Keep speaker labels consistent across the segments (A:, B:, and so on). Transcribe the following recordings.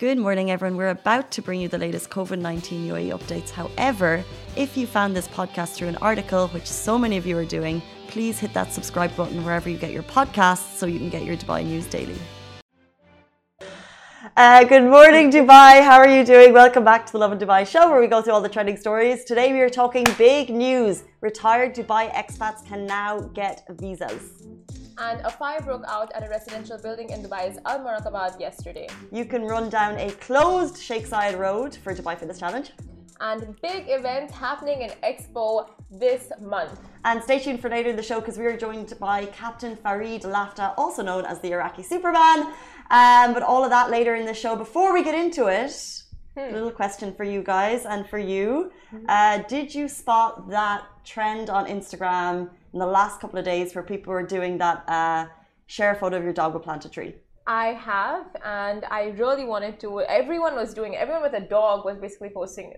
A: Good morning, everyone. We're about to bring you the latest COVID 19 UAE updates. However, if you found this podcast through an article, which so many of you are doing, please hit that subscribe button wherever you get your podcasts so you can get your Dubai news daily. Uh, good morning, Dubai. How are you doing? Welcome back to the Lovin Dubai show where we go through all the trending stories. Today we are talking big news. Retired Dubai expats can now get visas
B: and a fire broke out at a residential building in Dubai's Al Muraqqabat yesterday.
A: You can run down a closed Sheikh Zayed Road for Dubai Fitness Challenge.
B: And big events happening in Expo this month.
A: And stay tuned for later in the show because we are joined by Captain Fareed Lafta, also known as the Iraqi Superman. Um, but all of that later in the show. Before we get into it, hmm. a little question for you guys and for you. Hmm. Uh, did you spot that trend on Instagram in the last couple of days where people were doing that uh, share a photo of your dog will plant a tree?
B: I have, and I really wanted to. Everyone was doing. Everyone with a dog was basically posting.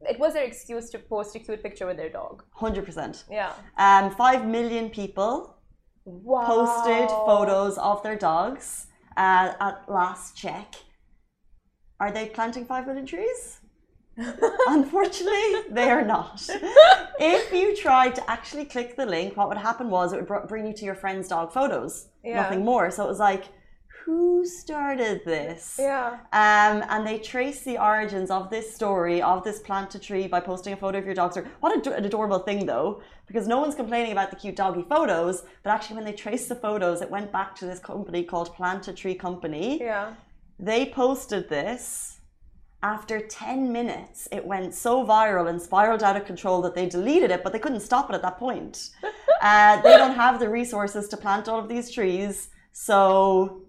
B: It was their excuse to post a cute picture with their dog.
A: Hundred percent.
B: Yeah.
A: Um, five million people
B: wow.
A: posted photos of their dogs uh, at last check. Are they planting five million trees? Unfortunately, they are not. if you tried to actually click the link, what would happen was it would bring you to your friend's dog photos. Yeah. Nothing more. So it was like, who started this?
B: Yeah.
A: Um, and they trace the origins of this story of this plant a tree by posting a photo of your dog. What an adorable thing, though, because no one's complaining about the cute doggy photos, but actually, when they traced the photos, it went back to this company called Plant a Tree Company.
B: Yeah.
A: They posted this after 10 minutes, it went so viral and spiraled out of control that they deleted it, but they couldn't stop it at that point. uh, they don't have the resources to plant all of these trees, so.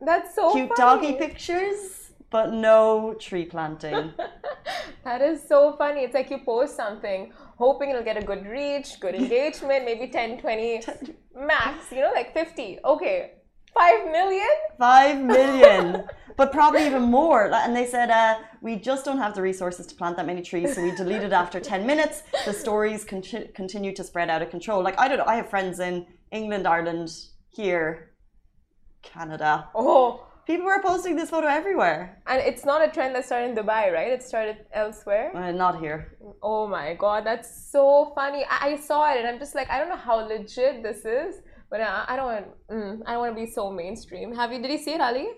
B: That's so
A: cute
B: funny.
A: doggy pictures, but no tree planting.
B: that is so funny. It's like you post something, hoping it'll get a good reach, good engagement, maybe 10, 20 max, you know, like 50. Okay, 5 million?
A: 5 million. But probably even more. And they said, uh, we just don't have the resources to plant that many trees, so we deleted after 10 minutes. The stories con- continue to spread out of control. Like, I don't know, I have friends in England, Ireland, here, Canada.
B: Oh.
A: People were posting this photo everywhere.
B: And it's not a trend that started in Dubai, right? It started elsewhere.
A: Uh, not here.
B: Oh my god, that's so funny. I-, I saw it and I'm just like, I don't know how legit this is, but I, I don't want. Mm, I don't want to be so mainstream. Have you? Did you see it, Ali?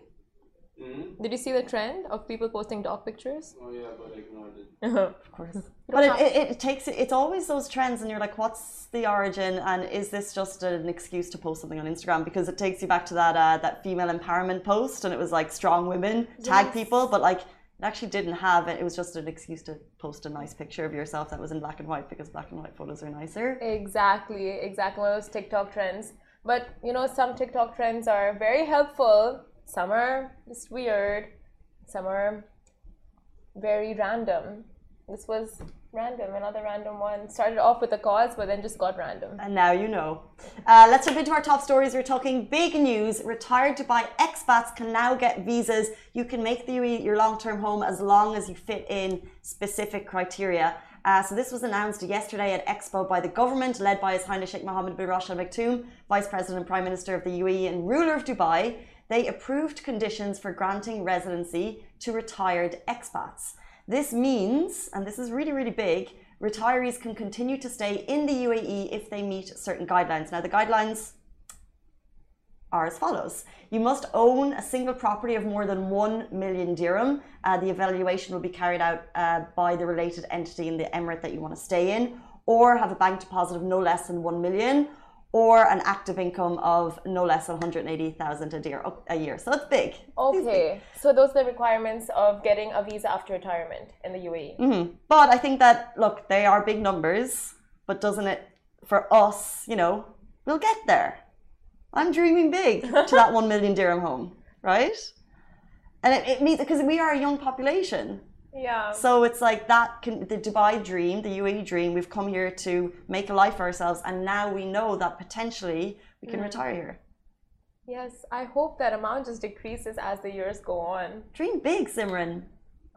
B: Mm-hmm. Did you see the trend of people posting dog pictures?
C: Oh yeah, but I ignored it.
A: of course. But it, it, it, takes it's always those trends, and you're like, what's the origin, and is this just an excuse to post something on Instagram? Because it takes you back to that uh, that female empowerment post, and it was like strong women tag yes. people, but like it actually didn't have it. It was just an excuse to post a nice picture of yourself that was in black and white because black and white photos are nicer.
B: Exactly, exactly one of those TikTok trends. But you know, some TikTok trends are very helpful some are just weird, some are very random. This was random, another random one. Started off with a cause, but then just got random.
A: And now you know. Uh, let's jump into our top stories. We're talking big news. Retired Dubai expats can now get visas. You can make the UAE your long-term home as long as you fit in specific criteria. Uh, so this was announced yesterday at Expo by the government, led by His Highness Sheikh Mohammed bin Rashid Al Maktoum, Vice President and Prime Minister of the UAE and ruler of Dubai they approved conditions for granting residency to retired expats. This means, and this is really, really big, retirees can continue to stay in the UAE if they meet certain guidelines. Now, the guidelines are as follows. You must own a single property of more than 1 million dirham. Uh, the evaluation will be carried out uh, by the related entity in the emirate that you want to stay in, or have a bank deposit of no less than 1 million, or an active income of no less than 180,000 a year. A year, so it's big.
B: Okay, so those are the requirements of getting a visa after retirement in the UAE.
A: Mm-hmm. But I think that look, they are big numbers, but doesn't it for us? You know, we'll get there. I'm dreaming big to that one million dirham home, right? And it, it means because we are a young population.
B: Yeah.
A: So it's like that can, the Dubai dream, the UAE dream. We've come here to make a life for ourselves, and now we know that potentially we can mm. retire here.
B: Yes, I hope that amount just decreases as the years go on.
A: Dream big, Simran.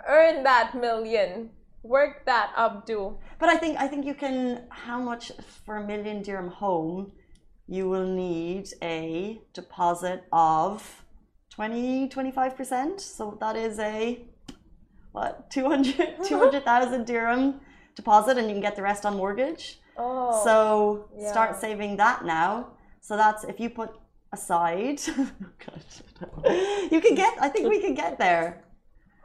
B: Earn that million. Work that up, do.
A: But I think I think you can. How much for a million dirham home? You will need a deposit of 20, 25%. So that is a, what, 200 200,000 dirham deposit and you can get the rest on mortgage.
B: Oh.
A: So
B: yeah.
A: start saving that now. So that's if you put aside, oh you can get, I think we can get there.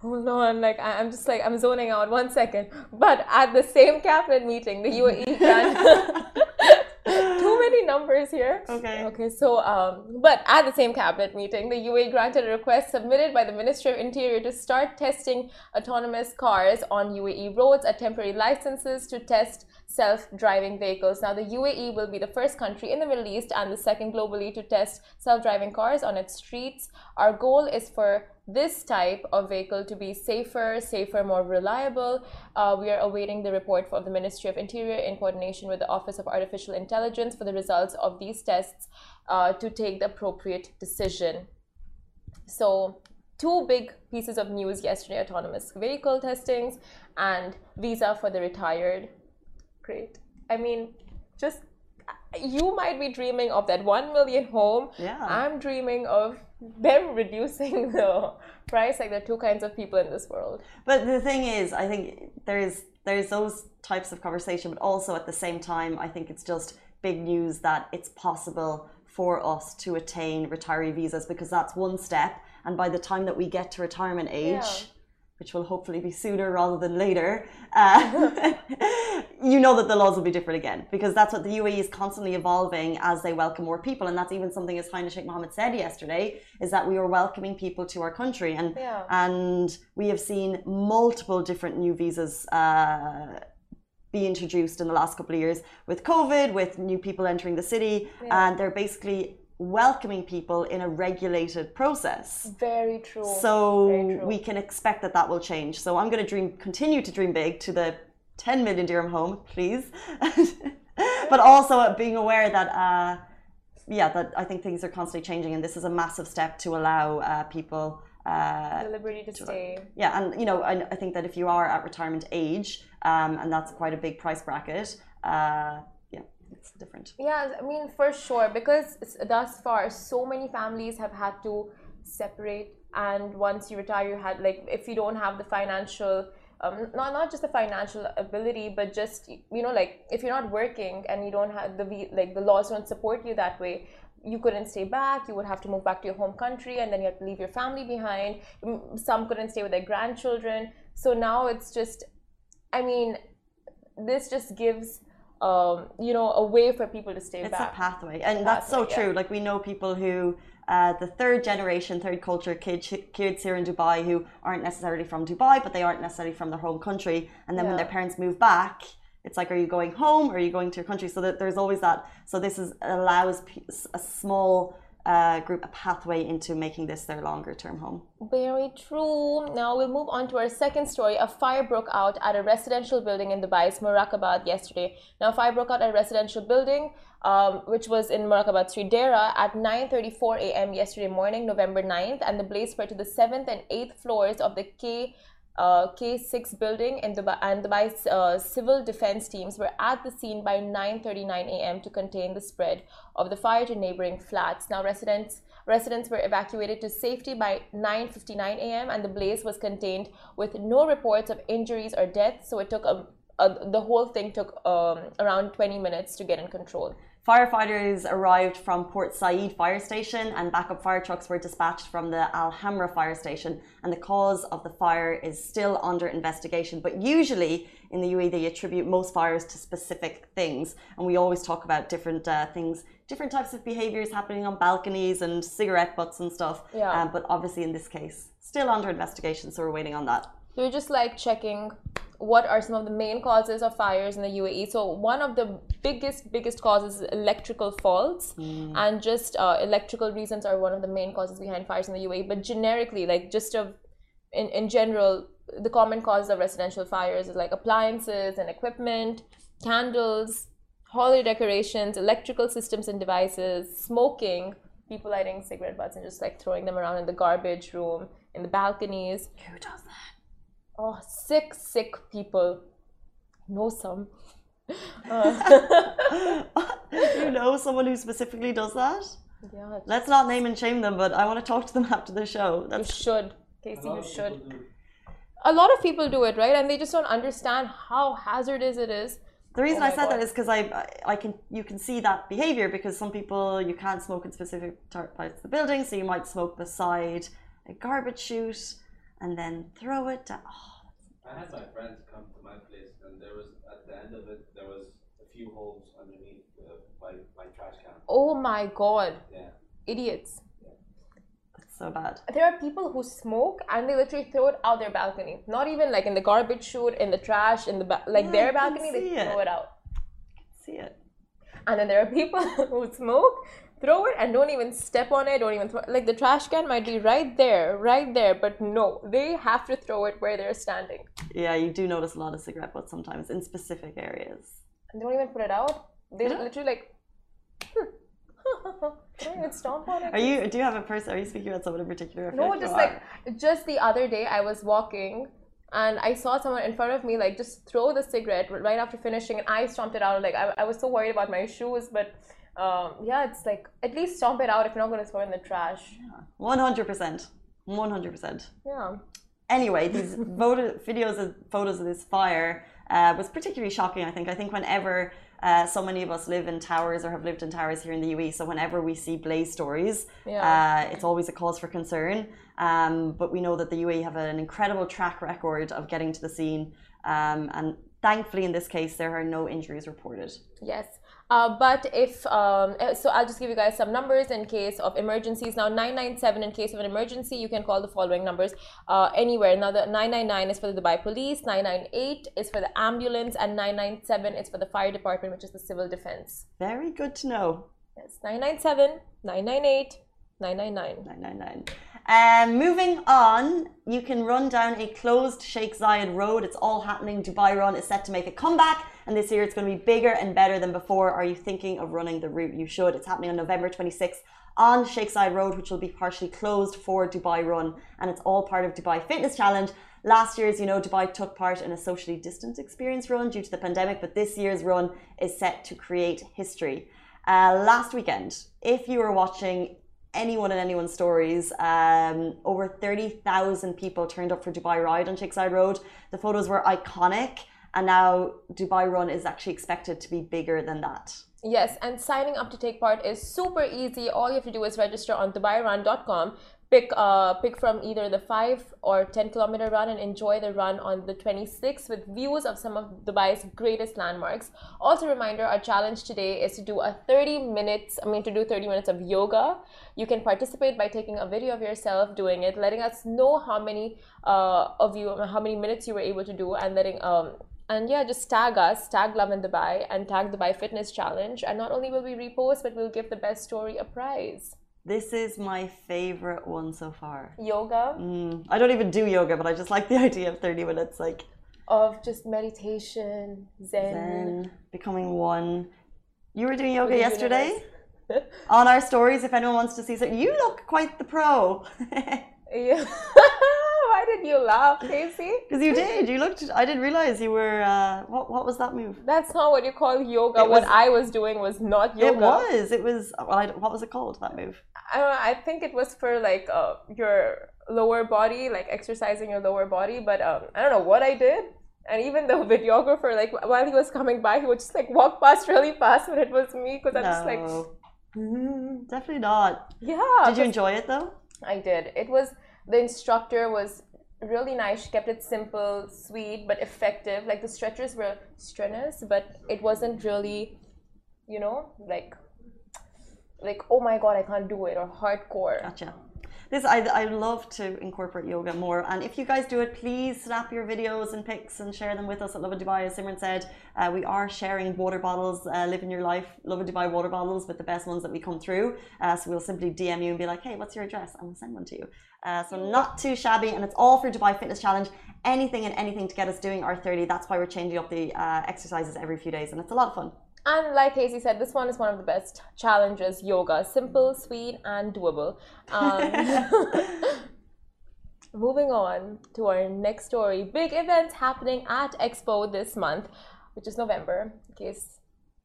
B: Hold on, I'm like I- I'm just like I'm zoning out one second. But at the same cabinet meeting, the UAE too many numbers here.
A: Okay.
B: Okay, so um, but at the same cabinet meeting, the UAE granted a request submitted by the Ministry of Interior to start testing autonomous cars on UAE roads, a temporary licenses to test self-driving vehicles. Now, the UAE will be the first country in the Middle East and the second globally to test self-driving cars on its streets. Our goal is for this type of vehicle to be safer, safer, more reliable. Uh, we are awaiting the report of the Ministry of Interior in coordination with the Office of Artificial Intelligence for the results of these tests uh, to take the appropriate decision. So, two big pieces of news yesterday autonomous vehicle testings and visa for the retired. Great. I mean, just you might be dreaming of that 1 million home.
A: Yeah.
B: I'm dreaming of them reducing the price. Like, there are two kinds of people in this world.
A: But the thing is, I think there's there's those types of conversation, but also at the same time, I think it's just big news that it's possible for us to attain retiree visas because that's one step. And by the time that we get to retirement age,
B: Yeah.
A: Which will hopefully be sooner rather than later, uh, you know that the laws will be different again because that's what the UAE is constantly evolving as they welcome more people. And that's even something, as Hina Sheikh Mohammed said yesterday, is that we are welcoming people to our country. And,
B: Yeah.
A: and we have seen multiple different new visas. Uh, be introduced in the last couple of years with COVID, with new people entering the city,
B: Yeah.
A: and they're basically welcoming people in a regulated process.
B: Very true.
A: So
B: Very true.
A: we can expect that that will change. So I'm going to dream, continue to dream big to the 10 million dirham home, please. but also being aware that, uh, yeah, that I think things are constantly changing, and this is a massive step to allow uh, people. Uh,
B: the liberty to stay.
A: yeah, and you know, I, I think that if you are at retirement age, um, and that's quite a big price bracket, uh, it's different.
B: Yeah, I mean, for sure, because thus far, so many families have had to separate. And once you retire, you had, like, if you don't have the financial, um, not, not just the financial ability, but just, you know, like, if you're not working and you don't have the, like, the laws don't support you that way, you couldn't stay back. You would have to move back to your home country, and then you have to leave your family behind. Mm, Some couldn't stay with their grandchildren. So now it's just, I mean, this just gives, um, you know, a way for people to stay
A: It's
B: back.
A: a pathway, and that's so
B: pathway, yeah.
A: true. Like we know people who, uh, the third generation, third culture kids, kids here in Dubai who aren't necessarily from Dubai, but they aren't necessarily from their home country. And then when their parents move back, it's like, are you going home or are you going to your country? So that there's always that. So this is allows a small uh, group a pathway into making this their longer term home.
B: Very true. Now we'll move on to our second story. A fire broke out at a residential building in Dubai's Muraqqabat yesterday. Now, fire broke out at a residential building, um, which was in Muraqqabat Street Deira at 9:34 a.m. yesterday morning, November 9th, and the blaze spread to the seventh and eighth floors of the K. Uh, K6 building in Dubai and Dubai's uh, civil defense teams were at the scene by 9:39 a.m. to contain the spread of the fire to neighboring flats. Now, residents residents were evacuated to safety by 9:59 a.m. and the blaze was contained with no reports of injuries or deaths. So it took a, a the whole thing took um, around 20 minutes to get in control.
A: Firefighters arrived from Port Said fire station and backup fire trucks were dispatched from the Al Hamra fire station and the cause of the fire is still under investigation. But usually in the UAE they attribute most fires to specific things and we always talk about different uh, things different types of behaviors happening on balconies and cigarette butts and stuff.
B: Yeah.
A: um, but obviously in this case still under investigation so we're waiting on that.
B: So we're just like checking what are some of the main causes of fires in the UAE. So one of the biggest, biggest causes is electrical faults, and just uh, electrical reasons are one of the main causes behind fires in the UAE. But generically, like just of in, in general, the common causes of residential fires is like appliances and equipment, candles, holiday decorations, electrical systems and devices, smoking, people lighting cigarette butts and just like throwing them around in the garbage room, in the balconies.
A: who does that
B: Oh, sick, sick people. Know some. Uh,
A: you know someone who specifically does that
B: Yeah,
A: Let's not name and shame them, but I want to talk to them after the show.
B: you should, Casey. You should. A lot of people do it, right? And they just don't understand how hazardous it is.
A: the reason
B: Oh
A: I said
B: God.
A: that is because I, I I can you can see that behavior because some people you can't smoke in specific parts of the building, so you might smoke beside a garbage chute and then throw it. Down. Oh,
C: I had my friends come to my place, and there was at the end of it there was a few holes underneath uh, my my trash can.
B: Oh my god,
C: Yeah.
B: idiots.
A: it's so bad.
B: There are people who smoke and they literally throw it out their balcony. Not even like in the garbage chute, in the trash, in the ba- like
A: Yeah,
B: their balcony, they
A: see
B: throw
A: it.
B: it out.
A: See it.
B: And then there are people who smoke, throw it, and don't even step on it, don't even throw Like the trash can might be right there, right there, but no, they have to throw it where they're standing.
A: Yeah, you do notice a lot of cigarette butts sometimes in specific areas.
B: And they don't even put it out. They
A: Yeah.
B: literally like. they hmm. don't even stomp on it.
A: Are you? Do you have a person? Are you speaking about someone in particular?
B: No,
A: you
B: just like just the other day, I was walking and I saw someone in front of me like just throw the cigarette right after finishing, and I stomped it out. Like I, I was so worried about my shoes, but um, yeah, it's like at least stomp it out if you're not going to throw it in the trash.
A: one hundred percent, one hundred percent.
B: Yeah.
A: Anyway, these photo, videos of photos of this fire uh, was particularly shocking. I think. I think whenever uh, so many of us live in towers or have lived in towers here in the UAE, so whenever we see blaze stories,
B: Yeah.
A: uh, it's always a cause for concern. Um, but we know that the UAE have an incredible track record of getting to the scene, um, and thankfully, in this case, there are no injuries reported.
B: Yes. Uh, but if, um, uh, so I'll just give you guys some numbers in case of emergencies. Now, 997 in case of an emergency, you can call the following numbers uh, anywhere. Now, the 999 is for the Dubai Police, 998 is for the ambulance, and 997 is for the fire department, which is the civil defense.
A: Very good to know.
B: Yes, 997, 998, 999.
A: 999. Um, moving on, you can run down a closed Sheikh Zayed road. It's all happening. Dubai Run is set to make a comeback, and this year it's going to be bigger and better than before. Are you thinking of running the route? You should. It's happening on November 26th on Sheikh Zayed Road, which will be partially closed for Dubai Run, and it's all part of Dubai Fitness Challenge. Last year, as you know, Dubai took part in a socially distant experience run due to the pandemic, but this year's run is set to create history. Uh, last weekend, if you were watching anyone and anyone's stories. Um, over 30,000 people turned up for Dubai Ride on Zayed Road. The photos were iconic, and now Dubai Run is actually expected to be bigger than that.
B: Yes, and signing up to take part is super easy. All you have to do is register on DubaiRun.com. Pick uh pick from either the five or ten kilometer run and enjoy the run on the 26th with views of some of Dubai's greatest landmarks. Also, reminder: our challenge today is to do a 30 minutes. I mean, to do 30 minutes of yoga. You can participate by taking a video of yourself doing it, letting us know how many uh of you, how many minutes you were able to do, and letting um and yeah, just tag us, tag Lovin Dubai, and tag Dubai Fitness Challenge. And not only will we repost, but we'll give the best story a prize.
A: This is my favorite one so far.
B: Yoga
A: Mm, I don't even do yoga, but I just like the idea of 30 minutes, like
B: of just meditation, zen.
A: Zen, becoming one. You were doing yoga yesterday on our stories. If anyone wants to see, so you look quite the pro.
B: Yeah. Did you laugh, Casey?
A: Because you did. You looked. I didn't realize you were. Uh, what What was that move?
B: That's not what you call yoga.
A: It
B: what I was doing was not yoga.
A: It was. It was. Well, I, what was it called? That move.
B: I, know, I think it was for like uh, your lower body, like exercising your lower body. But um, I don't know what I did. And even the videographer, like while he was coming by, he would just like walk past really fast when it was me because I'm just like,
A: Mm, definitely not.
B: yeah.
A: Did you enjoy it though?
B: I did. It was the instructor was really nice. She kept it simple, sweet, but effective. Like the stretchers were strenuous, but it wasn't really, you know, like like oh my god, I can't do it or hardcore.
A: Gotcha. This I I love to incorporate yoga more, and if you guys do it, please snap your videos and pics and share them with us at Lovin Dubai. As Simran said, uh, we are sharing water bottles, uh, living your life, Lovin Dubai water bottles with the best ones that we come through. Uh, so we'll simply DM you and be like, hey, what's your address? And we'll send one to you. Uh, so not too shabby, and it's all for Dubai Fitness Challenge. Anything and anything to get us doing our 30. That's why we're changing up the uh, exercises every few days, and it's a lot of fun.
B: And like Casey said, this one is one of the best challenges. Yoga, simple, sweet, and doable. Um, moving on to our next story. Big events happening at Expo this month, which is November, in case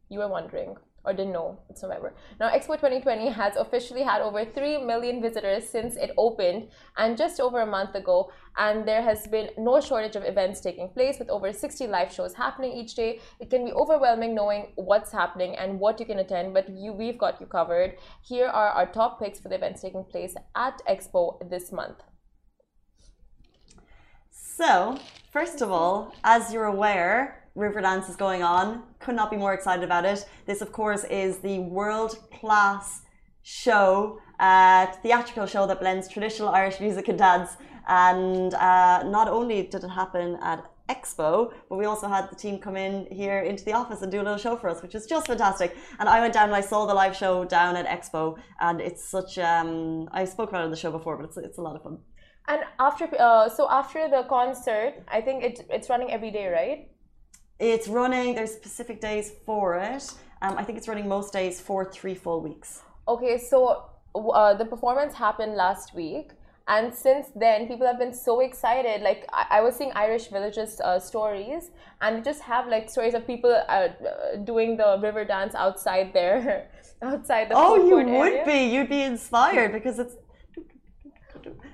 B: you were wondering. Or didn't know it's November. Now, Expo 2020 has officially had over 3 million visitors since it opened and just over a month ago. And there has been no shortage of events taking place with over 60 live shows happening each day. It can be overwhelming knowing what's happening and what you can attend, but you, we've got you covered. Here are our top picks for the events taking place at Expo this month.
A: So, first of all, as you're aware, Riverdance is going on. Could not be more excited about it. This, of course, is the world class show, uh, theatrical show that blends traditional Irish music and dance. And uh, not only did it happen at Expo, but we also had the team come in here into the office and do a little show for us, which is just fantastic. And I went down and I saw the live show down at Expo, and it's such. Um, I spoke about it on the show before, but it's it's a lot of fun.
B: And after, uh, so after the concert, I think it, it's running every day, right?
A: It's running. There's specific days for it. Um, I think it's running most days for three full weeks.
B: Okay, so uh, the performance happened last week, and since then, people have been so excited. Like I, I was seeing Irish Villages uh, stories, and they just have like stories of people uh, doing the river dance outside there, outside the.
A: Oh, you would
B: area.
A: be. You'd be inspired because it's.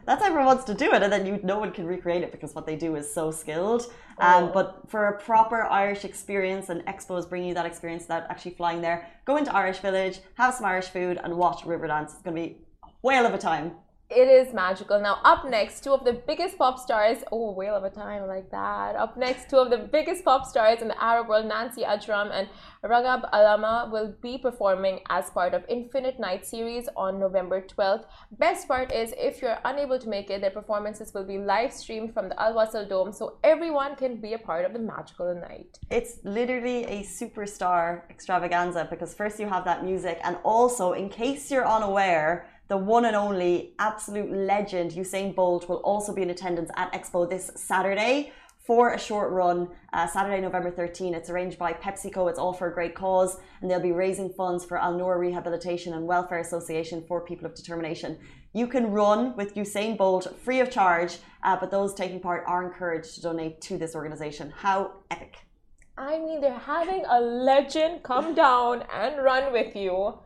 A: That's how everyone wants to do it, and then you no one can recreate it because what they do is so skilled. Um,
B: Oh.
A: but for a proper Irish experience, and Expo is bringing you that experience that actually flying there. Go into Irish Village, have some Irish food, and watch Riverdance. It's going to be a whale of a time.
B: It is magical. Now, up next, two of the biggest pop stars. Oh, whale of a time, like that. Up next, two of the biggest pop stars in the Arab world, Nancy Ajram and Ragheb Alama, will be performing as part of Infinite Night series on November 12th. Best part is, if you're unable to make it, their performances will be live streamed from the Al Wasl Dome, so everyone can be a part of the magical night.
A: It's literally a superstar extravaganza because first you have that music, and also, in case you're unaware, the one and only absolute legend Usain Bolt will also be in attendance at Expo this Saturday for a short run, uh, Saturday, November 13. It's arranged by PepsiCo. It's all for a great cause, and they'll be raising funds for Al Noor Rehabilitation and Welfare Association for People of Determination. You can run with Usain Bolt free of charge, uh, but those taking part are encouraged to donate to this organization. How epic!
B: I mean, they're having a legend come down and run with you.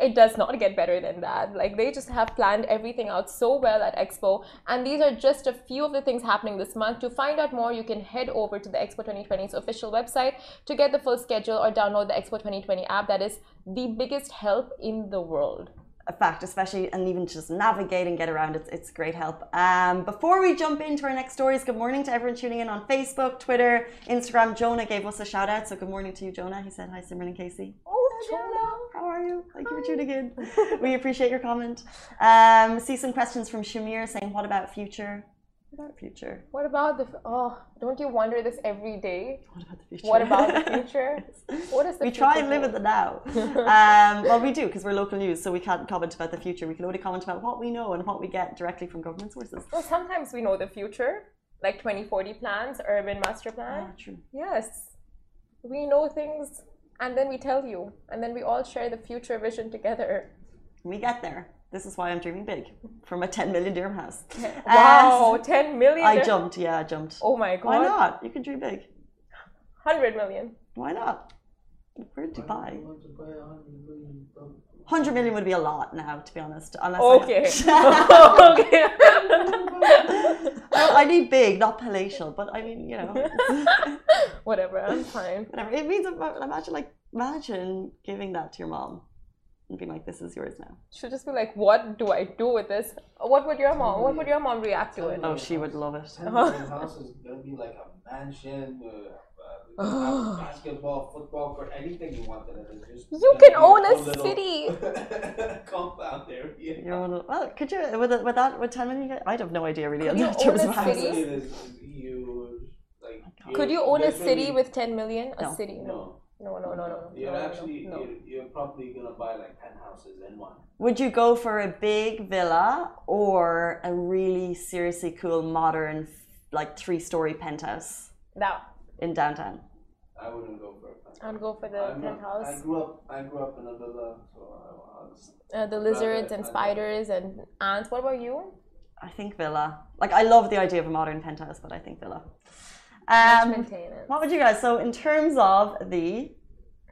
B: It does not get better than that. Like, they just have planned everything out so well at Expo. And these are just a few of the things happening this month. To find out more, you can head over to the Expo 2020's official website to get the full schedule or download the Expo 2020 app. That is the biggest help in the world.
A: a fact, especially and even just navigate and get around. It's it's great help. Um, before we jump into our next stories, good morning to everyone tuning in on Facebook, Twitter, Instagram. Jonah gave us a shout out, so good morning to you, Jonah. He said hi, Simran and Casey.
B: Oh, Jonah.
A: How are you? Thank you for tuning in. we appreciate your comment. Um, see some questions from Shamir saying, "What about future? What about future?
B: What about the. Oh, don't you wonder this every day?
A: What about the future?
B: What about the future? What is the
A: we try and live in the now. um, well, we do because we're local news, so we can't comment about the future. We can only comment about what we know and what we get directly from government sources.
B: Well, sometimes we know the future, like 2040 plans, urban master plan.
A: Ah, true.
B: Yes, we know things and then we tell you, and then we all share the future vision together.
A: We get there. This is why I'm dreaming big from a 10 million dirham house.
B: Wow,
A: Uh,
B: 10 million.
A: I jumped. Yeah, I jumped.
B: Oh my god.
A: Why not? You can dream big.
B: 100 million.
A: Why not? We're in Dubai.
D: Want to buy hundred million from
A: 100 million would be a lot now, to be honest. Unless
B: Okay.
A: I,
B: okay.
A: Well, I need big, not palatial, but I mean, you know,
B: Whatever, I'm fine.
A: whatever. It means, imagine, like, imagine giving that to your mom and being like, this is yours now.
B: She'll just be like, what do I do with this? What would your mom, what would your mom react to it?
A: Oh, she would love it.
D: ten million houses. There'll be like a mansion, uh, basketball, football court, anything you wanted. And it's just
B: You can own a
D: little
B: city.
D: compound area.
A: Your own, well, could you, with, it- with that, with 10 million, you get- I'd have no idea really
B: Could
A: oh
B: you own a city?
D: It is huge. Like,
B: Could you
D: you're
B: own a city with 10 million? A
A: No.
B: city?
D: No.
B: No, no, no, no. no,
D: You're
B: no, no,
D: actually
B: no.
D: You're, you're probably gonna buy like ten houses in one.
A: Would you go for a big villa or a really seriously cool modern like three story penthouse
B: That.
A: In downtown?
D: I wouldn't go for a penthouse.
B: I'd go for the
D: I'm not- I
B: penthouse.
D: grew up. I grew up in a villa, so I, I was.
B: Uh, the lizards and spiders and ants. What about you?
A: I think villa. Like I love the idea of a modern penthouse, but I think villa.
B: Much
A: Um,
B: maintenance.
A: what would you guys? So in terms of the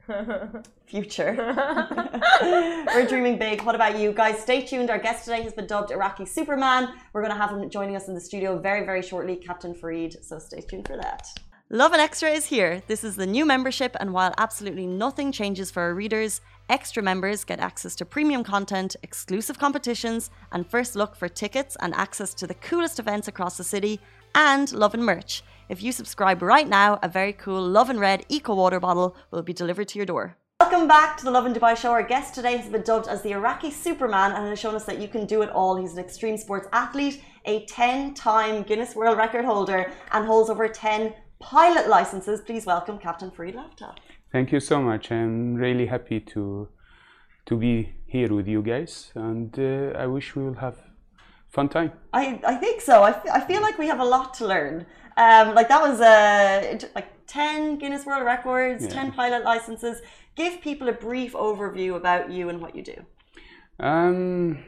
A: future. We're dreaming big. What about you guys? Stay tuned. Our guest today has been dubbed Iraqi Superman. We're going to have him joining us in the studio very, very shortly, Captain Fareed. So stay tuned for that. Lovin Extra is here. This is the new membership, and while absolutely nothing changes for our readers, extra members get access to premium content, exclusive competitions, and first look for tickets and access to the coolest events across the city, and Lovin merch. If you subscribe right now, a very cool Lovin Red Eco Water bottle will be delivered to your door. Welcome back to the Lovin Dubai show. Our guest today has been dubbed as the Iraqi Superman and has shown us that you can do it all. He's an extreme sports athlete, a 10 time Guinness World Record holder, and holds over 10 pilot licenses. Please welcome Captain Fareed Lafta.
E: Thank you so much. I'm really happy to to be here with you guys, and uh, I wish we will have fun time.
A: I, I think so. I, I feel like we have a lot to learn. Um, like that was uh, like 10 Guinness World Records,
E: Yeah.
A: 10 pilot licenses. Give people a brief overview about you and what you do.
E: Um,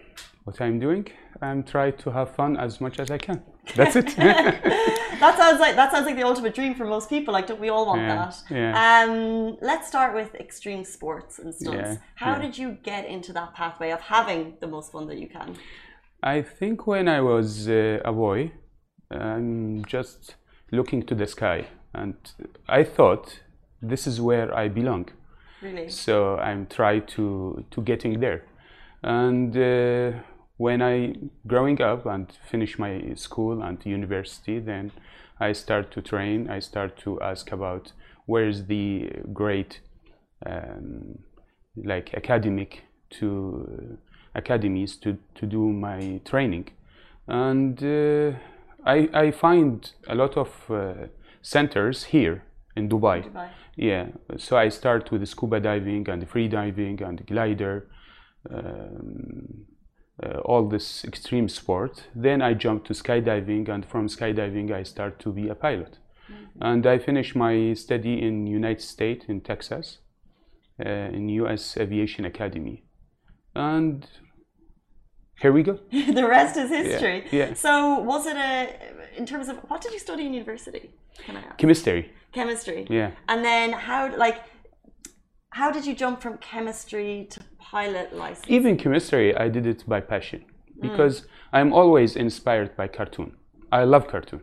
E: what I'm doing, I'm trying to have fun as much as I can. That's it.
A: That sounds like that sounds like the ultimate dream for most people. Like, don't we all want
E: Yeah,
A: that?
E: yeah.
A: Um, let's start with extreme sports and stunts.
E: Yeah,
A: How
E: yeah.
A: did you get into that pathway of having the most fun that you can?
E: I think when I was uh, a boy, I'm just looking to the sky, and I thought this is where I belong.
A: Really?
E: so i'm trying to to getting there and uh, when i growing up and finish my school and university then i start to train. I start to ask about where is the great um, like academic to academies to to do my training. And uh, i i find a lot of uh, centers here in dubai.
A: Dubai.
E: yeah, so I start with the scuba diving and free diving and glider, um, uh, all this extreme sport. Then I jump to skydiving, and from skydiving I start to be a pilot. And I finish my study in United States in Texas, uh, in U.S. Aviation Academy, and here we go.
A: the rest is history.
E: yeah.
A: So, was it a in terms of what did you study in university? Can I ask?
E: Chemistry,
A: Chemistry.
E: yeah.
A: And then how like how did you jump from chemistry to pilot license?
E: even chemistry i did it by passion because i'm always inspired by cartoon i love cartoon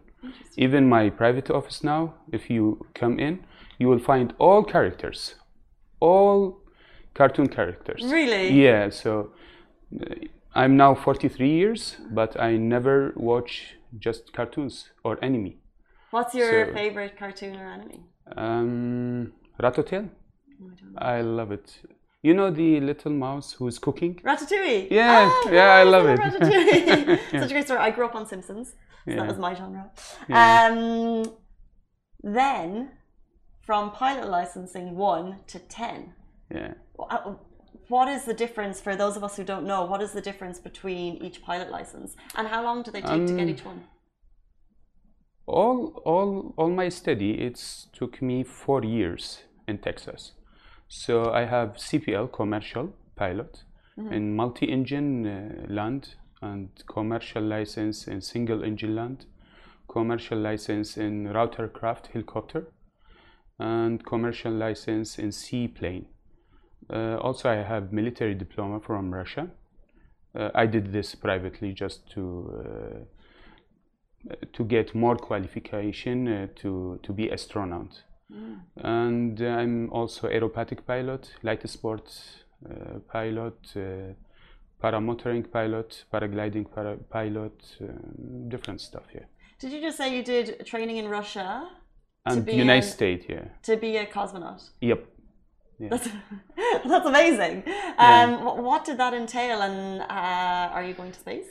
E: even my private office now if you come in you will find all characters all cartoon characters
A: Really?
E: yeah so uh, i'm now 43 years but i never watch just cartoons or anime
A: What's your
E: So-
A: favorite cartoon or anime?
E: um Ratatouille.
A: Oh, I.
E: I love it. You know the little mouse who's cooking?
A: Ratatouille.
E: Yeah,
A: Oh,
E: yeah, I love it.
A: Ratatouille.
E: Yeah.
A: Such a great story. I grew up on Simpsons, so
E: Yeah.
A: that was my genre.
E: Yeah.
A: Um, then, from pilot licensing one to ten,
E: Yeah.
A: what is the difference for those of us who don't know? What is the difference between each pilot license, and how long do they take to get
E: Um,
A: each one?
E: all all all my study. It took me four years in texas so i have cpl commercial pilot in multi-engine uh, land and commercial license in single engine land commercial license in rotorcraft helicopter and commercial license in seaplane. Uh, also i have military diploma from russia. Uh, i did this privately just to uh, to get more qualification uh, to to be astronaut and i'm also aerobatic pilot light sport uh, pilot uh, paramotoring pilot paragliding para- pilot um, different stuff yeah
A: Did you just say you did training in Russia
E: and
A: be
E: united states yeah
A: to be a cosmonaut?
E: yep
A: That's, that's amazing. Um, wh- What did that entail, and uh, are you going to space?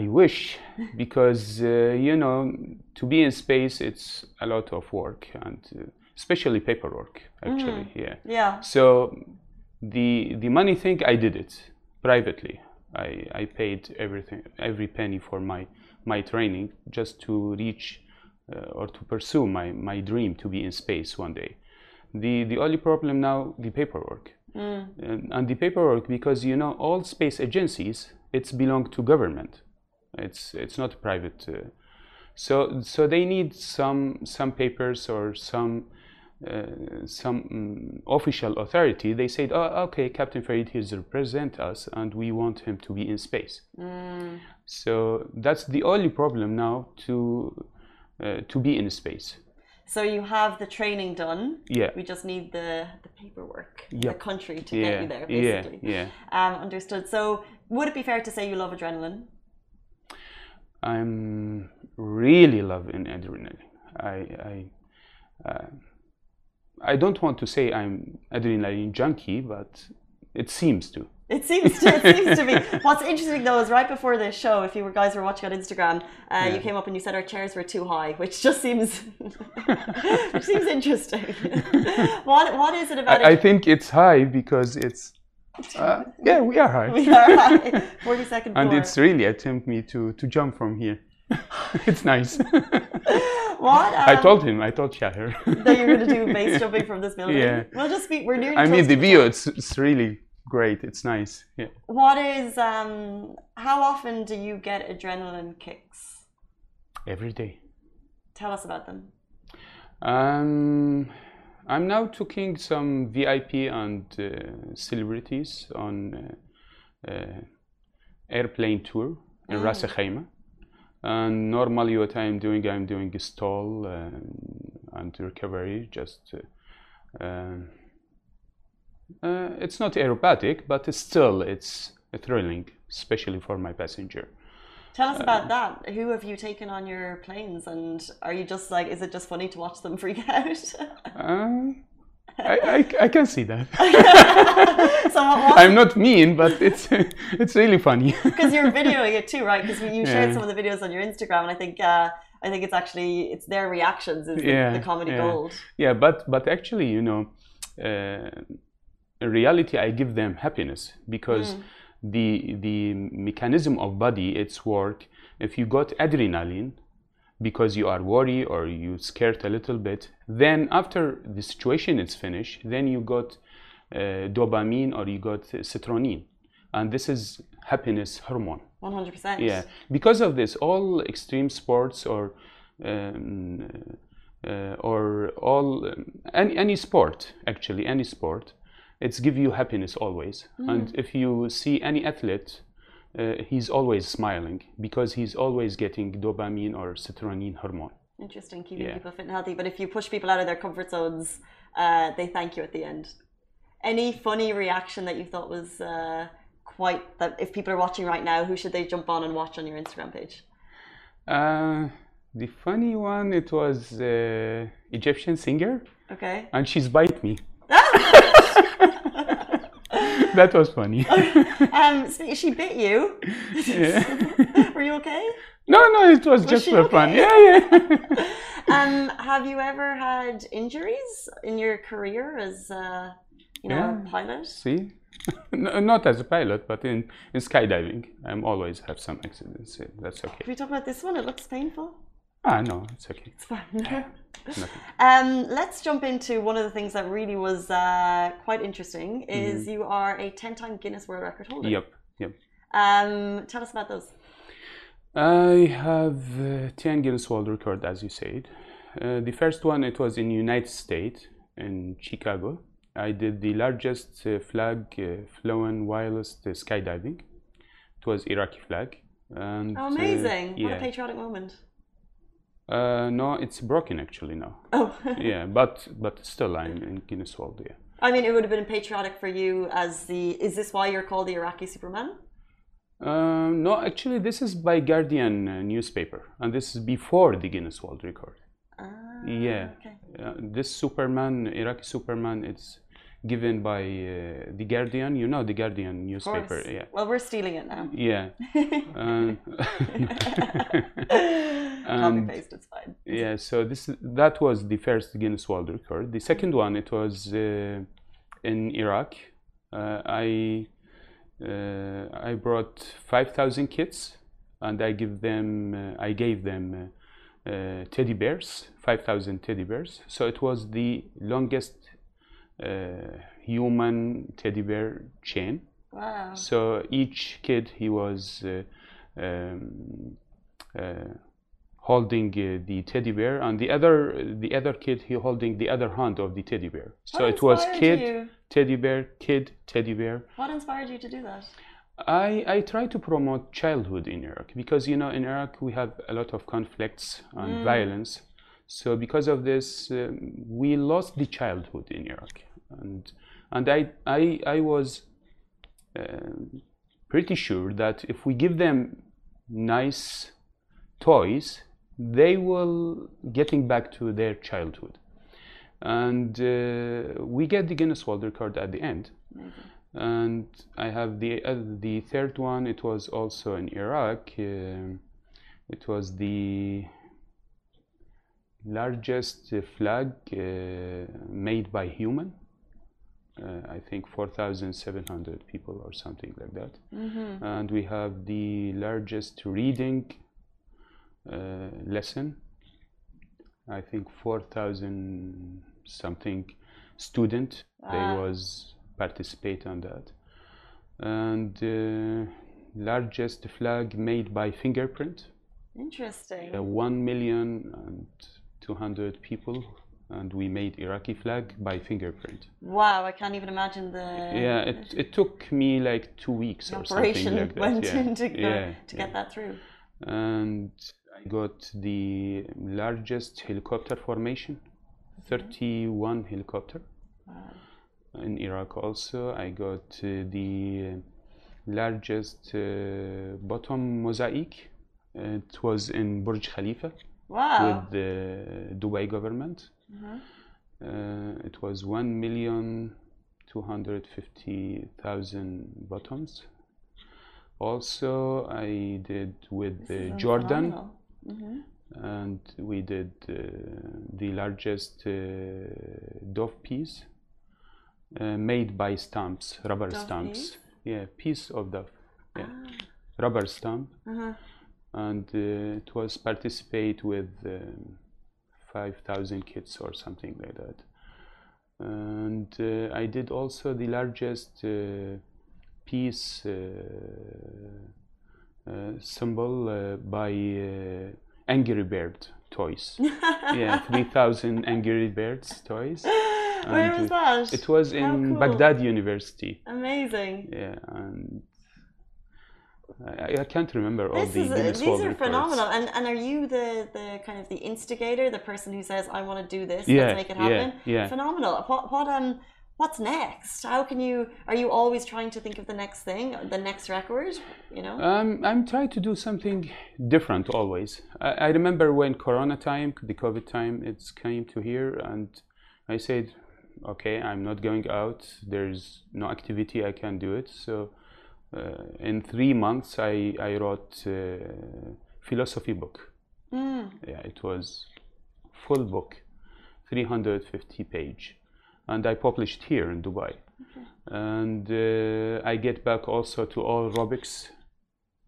E: I wish because uh, you know to be in space it's a lot of work and uh, especially paperwork actually yeah
A: Yeah.
E: So the the money thing I did it privately. I, I paid everything every penny for my my training just to reach uh, or to pursue my, my dream to be in space one day. The the only problem now the paperwork. And, and the paperwork because you know all space agencies it's belong to government. It's it's not private uh, so so they need some some papers or some uh, some mm, official authority, they said, "Oh, okay, Captain Fareed is represent us, and we want him to be in space." So that's the only problem now to uh, to be in space.
A: So you have the training done.
E: Yeah.
A: We just need the, the paperwork, the country to
E: Yeah,
A: get you there,
E: yeah,
A: basically.
E: yeah.
A: Um, understood. So would it be fair to say you love adrenaline?
E: I'm really loving adrenaline. I I uh, I don't want to say I'm adrenaline junkie, but it seems to.
A: It seems to. It seems to be. What's interesting though is right before this show, if you were guys were watching on Instagram, uh, you came up and you said our chairs were too high, which just seems, which seems interesting. what What is it about
E: I, I think it's high because it's uh, yeah we are high.
A: We are high. Forty second floor.
E: and it's really attempt me to to jump from here. it's nice.
A: what
E: I
A: um,
E: told him. I told Shahir.
A: that you're going to do base jumping from this building.
E: Yeah.
A: We'll just be. We're nearly.
E: I mean, the view. It's it's really great. It's nice. Yeah.
A: What is um? How often do you get adrenaline kicks?
E: Every day.
A: Tell us about them.
E: Um, I'm now taking some VIP and uh, celebrities on uh, uh, airplane tour in Ras Al Khaimah. And normally, what I'm doing, I'm doing a stall uh, and recovery. Just uh, um, uh, it's not aerobatic, but still it's thrilling, especially for my passenger.
A: Tell us about that. Who have you taken on your planes, and are you just like? Is it just funny to watch them freak out?
E: Uh, I, I, I can see that.
A: so?
E: I'm not mean, but it's it's really funny.
A: Because you're videoing it too, right? Because you shared
E: Yeah.
A: some of the videos on your Instagram, and I think uh, I think it's actually it's their reactions is the,
E: Yeah,
A: the comedy
E: yeah.
A: gold.
E: yeah, but but actually, you know, uh, in reality, I give them happiness because the the mechanism of body its work. If you got adrenaline because you are worried or you scared a little bit, then after the situation is finished, then you got uh, dopamine or you got serotonin, and this is happiness hormone.
A: One hundred percent.
E: Yeah, because of this, all extreme sports or um, uh, or all um, any any sport actually any sport, it's give you happiness always. And if you see any athlete, uh, he's always smiling because he's always getting dopamine or serotonin hormone.
A: Interesting, keeping
E: Yeah.
A: people fit and healthy. But if you push people out of their comfort zones, uh, they thank you at the end. Any funny reaction that you thought was uh, quite that if people are watching right now, who should they jump on and watch on your Instagram page?
E: Uh, the funny one, it was uh, Egyptian singer,
A: Okay.
E: and she's bite me. that was funny.
A: Um, so she bit you.
E: Yeah.
A: Were you okay?
E: No, no, it was, just
A: she
E: for fun. Yeah, yeah.
A: Um, have you ever had injuries in your career as uh, you know
E: Yeah.
A: a pilot?
E: See, no, not as a pilot, but in, in skydiving, I'm always have some accidents. Yeah, That's okay.
A: Can we talk about this one? It looks painful.
E: Ah, no, it's okay.
A: It's fine. Um, let's jump into one of the things that really was uh, quite interesting. Is you are a ten-time Guinness World Record holder.
E: Yep, yep.
A: Um, tell us about those.
E: I have uh, 10 Guinness World Record, as you said. Uh, the first one, it was in United States, in Chicago. I did the largest uh, flag uh, flown wireless uh, skydiving. It was Iraqi flag. And,
A: Oh, amazing! What a patriotic moment.
E: Uh, no, it's broken actually now.
A: Oh,
E: yeah, but but still, I'm in Guinness World. Yeah.
A: I mean, it would have been patriotic for you as the. Is this why you're called the Iraqi Superman?
E: Um, no, actually, this is by Guardian uh, newspaper, and this is before the Guinness World Record.
A: Ah,
E: Yeah,
A: Okay.
E: uh, this Superman, Iraqi Superman, it's given by uh, the Guardian. You know the Guardian newspaper. Yeah,
A: Well, we're stealing it now.
E: yeah. Um,
A: Copy paste. It's fine.
E: yeah, so this that was the first Guinness World Record. The second one, it was uh, in Iraq. Uh, I uh, I brought five thousand kids, and I give them uh, I gave them uh, uh, teddy bears, five thousand teddy bears. So it was the longest human teddy bear chain.
A: Wow.
E: So each kid he was uh, um, uh, holding uh, the teddy bear, and the other the other kid he holding the other hand of the teddy bear. So
A: What
E: it was kid,
A: you?
E: teddy bear, kid, teddy bear.
A: What inspired you to do that?
E: I, I try to promote childhood in Iraq because you know in Iraq we have a lot of conflicts and violence. So because of this, um, we lost the childhood in Iraq, and and I I I was um, pretty sure that if we give them nice toys, they will getting back to their childhood, and uh, we get the Guinness World Record at the end and I have the uh, the third one. It was also in Iraq. Um it was the largest uh, flag uh, made by human. Uh, I think 4,700 people or something like that. And we have the largest reading uh, lesson. I think 4,000 something student. They was participate on that. And uh, largest flag made by fingerprint.
A: Interesting.
E: Uh, one million and two hundred people, and we made Iraqi flag by fingerprint.
A: Wow, I can't even imagine the
E: yeah, it, it took me like two weeks or
A: operation
E: something like that.
A: went
E: yeah.
A: into go,
E: yeah,
A: to
E: yeah.
A: get that through.
E: And I got the largest helicopter formation, 31 helicopter. In Iraq also, I got uh, the largest uh, bottom mosaic. It was in Burj Khalifa
A: Wow.
E: with the Dubai government. Uh, it was one million two hundred fifty thousand bottoms. Also, I did with uh, Jordan,
A: phenomenal.
E: and we did uh, the largest uh, dove piece uh, made by stamps, rubber
A: Dove
E: stamps.
A: piece?
E: Yeah, piece of dove. Yeah, rubber stamp,
A: Uh-huh.
E: and uh, it was participate with um, five thousand kits or something like that. And uh, I did also the largest uh, piece uh, uh, symbol uh, by uh, Angry Bird toys. yeah, 3,000 Angry Birds toys.
A: Where
E: And,
A: was that?
E: It was
A: How
E: in
A: cool.
E: Baghdad University.
A: Amazing.
E: Yeah, and I, I can't remember all
A: This
E: the
A: is
E: Guinness
A: these
E: World
A: are
E: Records.
A: phenomenal. And and are you the the kind of the instigator, the person who says I want to do this,
E: Yeah,
A: let's make it
E: yeah,
A: happen?
E: yeah.
A: Phenomenal. What what um what's next? How can you are you always trying to think of the next thing, the next record, you know?
E: Um, I'm trying to do something different always. I, I remember when Corona time, the COVID time, it's came to here, and I said, okay, I'm not going out. There's no activity I can do it. So, in three months, I I wrote uh, philosophy book.
A: Mm.
E: Yeah, it was full book, 350 page, and I published here in Dubai. And uh, I get back also to all Rubik's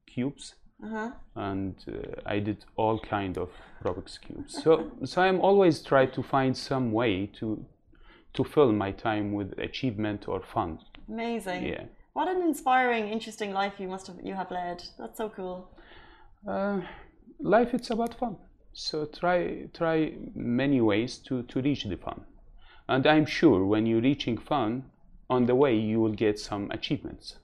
E: cubes,
A: Uh-huh.
E: and uh, I did all kind of Rubik's cubes. So, so I'm always try to find some way to to fill my time with achievement or fun.
A: Amazing.
E: Yeah.
A: What an inspiring, interesting life you must have you have led. That's so cool.
E: Uh, life it's about fun so try try many ways to to reach the fun and i'm sure when you're reaching fun on the way you will get some achievements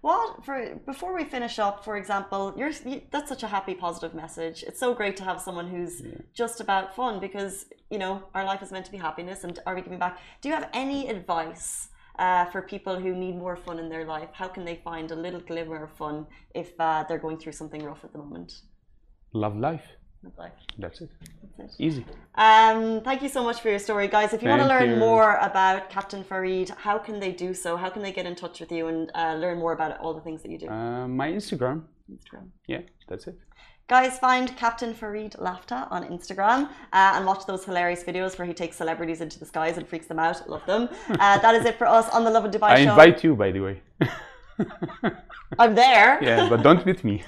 A: What for? Before we finish up, for example, you're you, that's such a happy, positive message. It's so great to have someone who's just about fun because you know our life is meant to be happiness, and are we giving back? Do you have any advice uh, for people who need more fun in their life? How can they find a little glimmer of fun if uh, they're going through something rough at the moment?
E: love life
A: life?
E: that's it
A: That's it.
E: easy
A: Um, thank you so much for your story, guys. If you want to learn
E: you.
A: more about Captain Fareed, how can they do so? How can they get in touch with you and uh, learn more about all the things that you do?
E: uh, my instagram
A: Instagram.
E: yeah that's it
A: Guys, find Captain Fareed Lafta on Instagram uh, and watch those hilarious videos where he takes celebrities into the skies and freaks them out. Love them. Uh, that is it for us on the Lovin Dubai
E: i
A: show.
E: I invite you by the way
A: I'm there.
E: yeah but don't meet me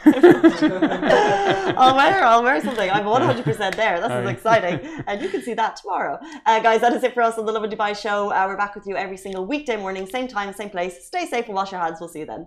A: I'll wear, I'll wear something. I'm 100% there. This is exciting. And you can see that tomorrow. Uh, guys, that is it for us on the Lovin Dubai show. Uh, we're back with you every single weekday morning, same time, same place. Stay safe and wash your hands. We'll see you then.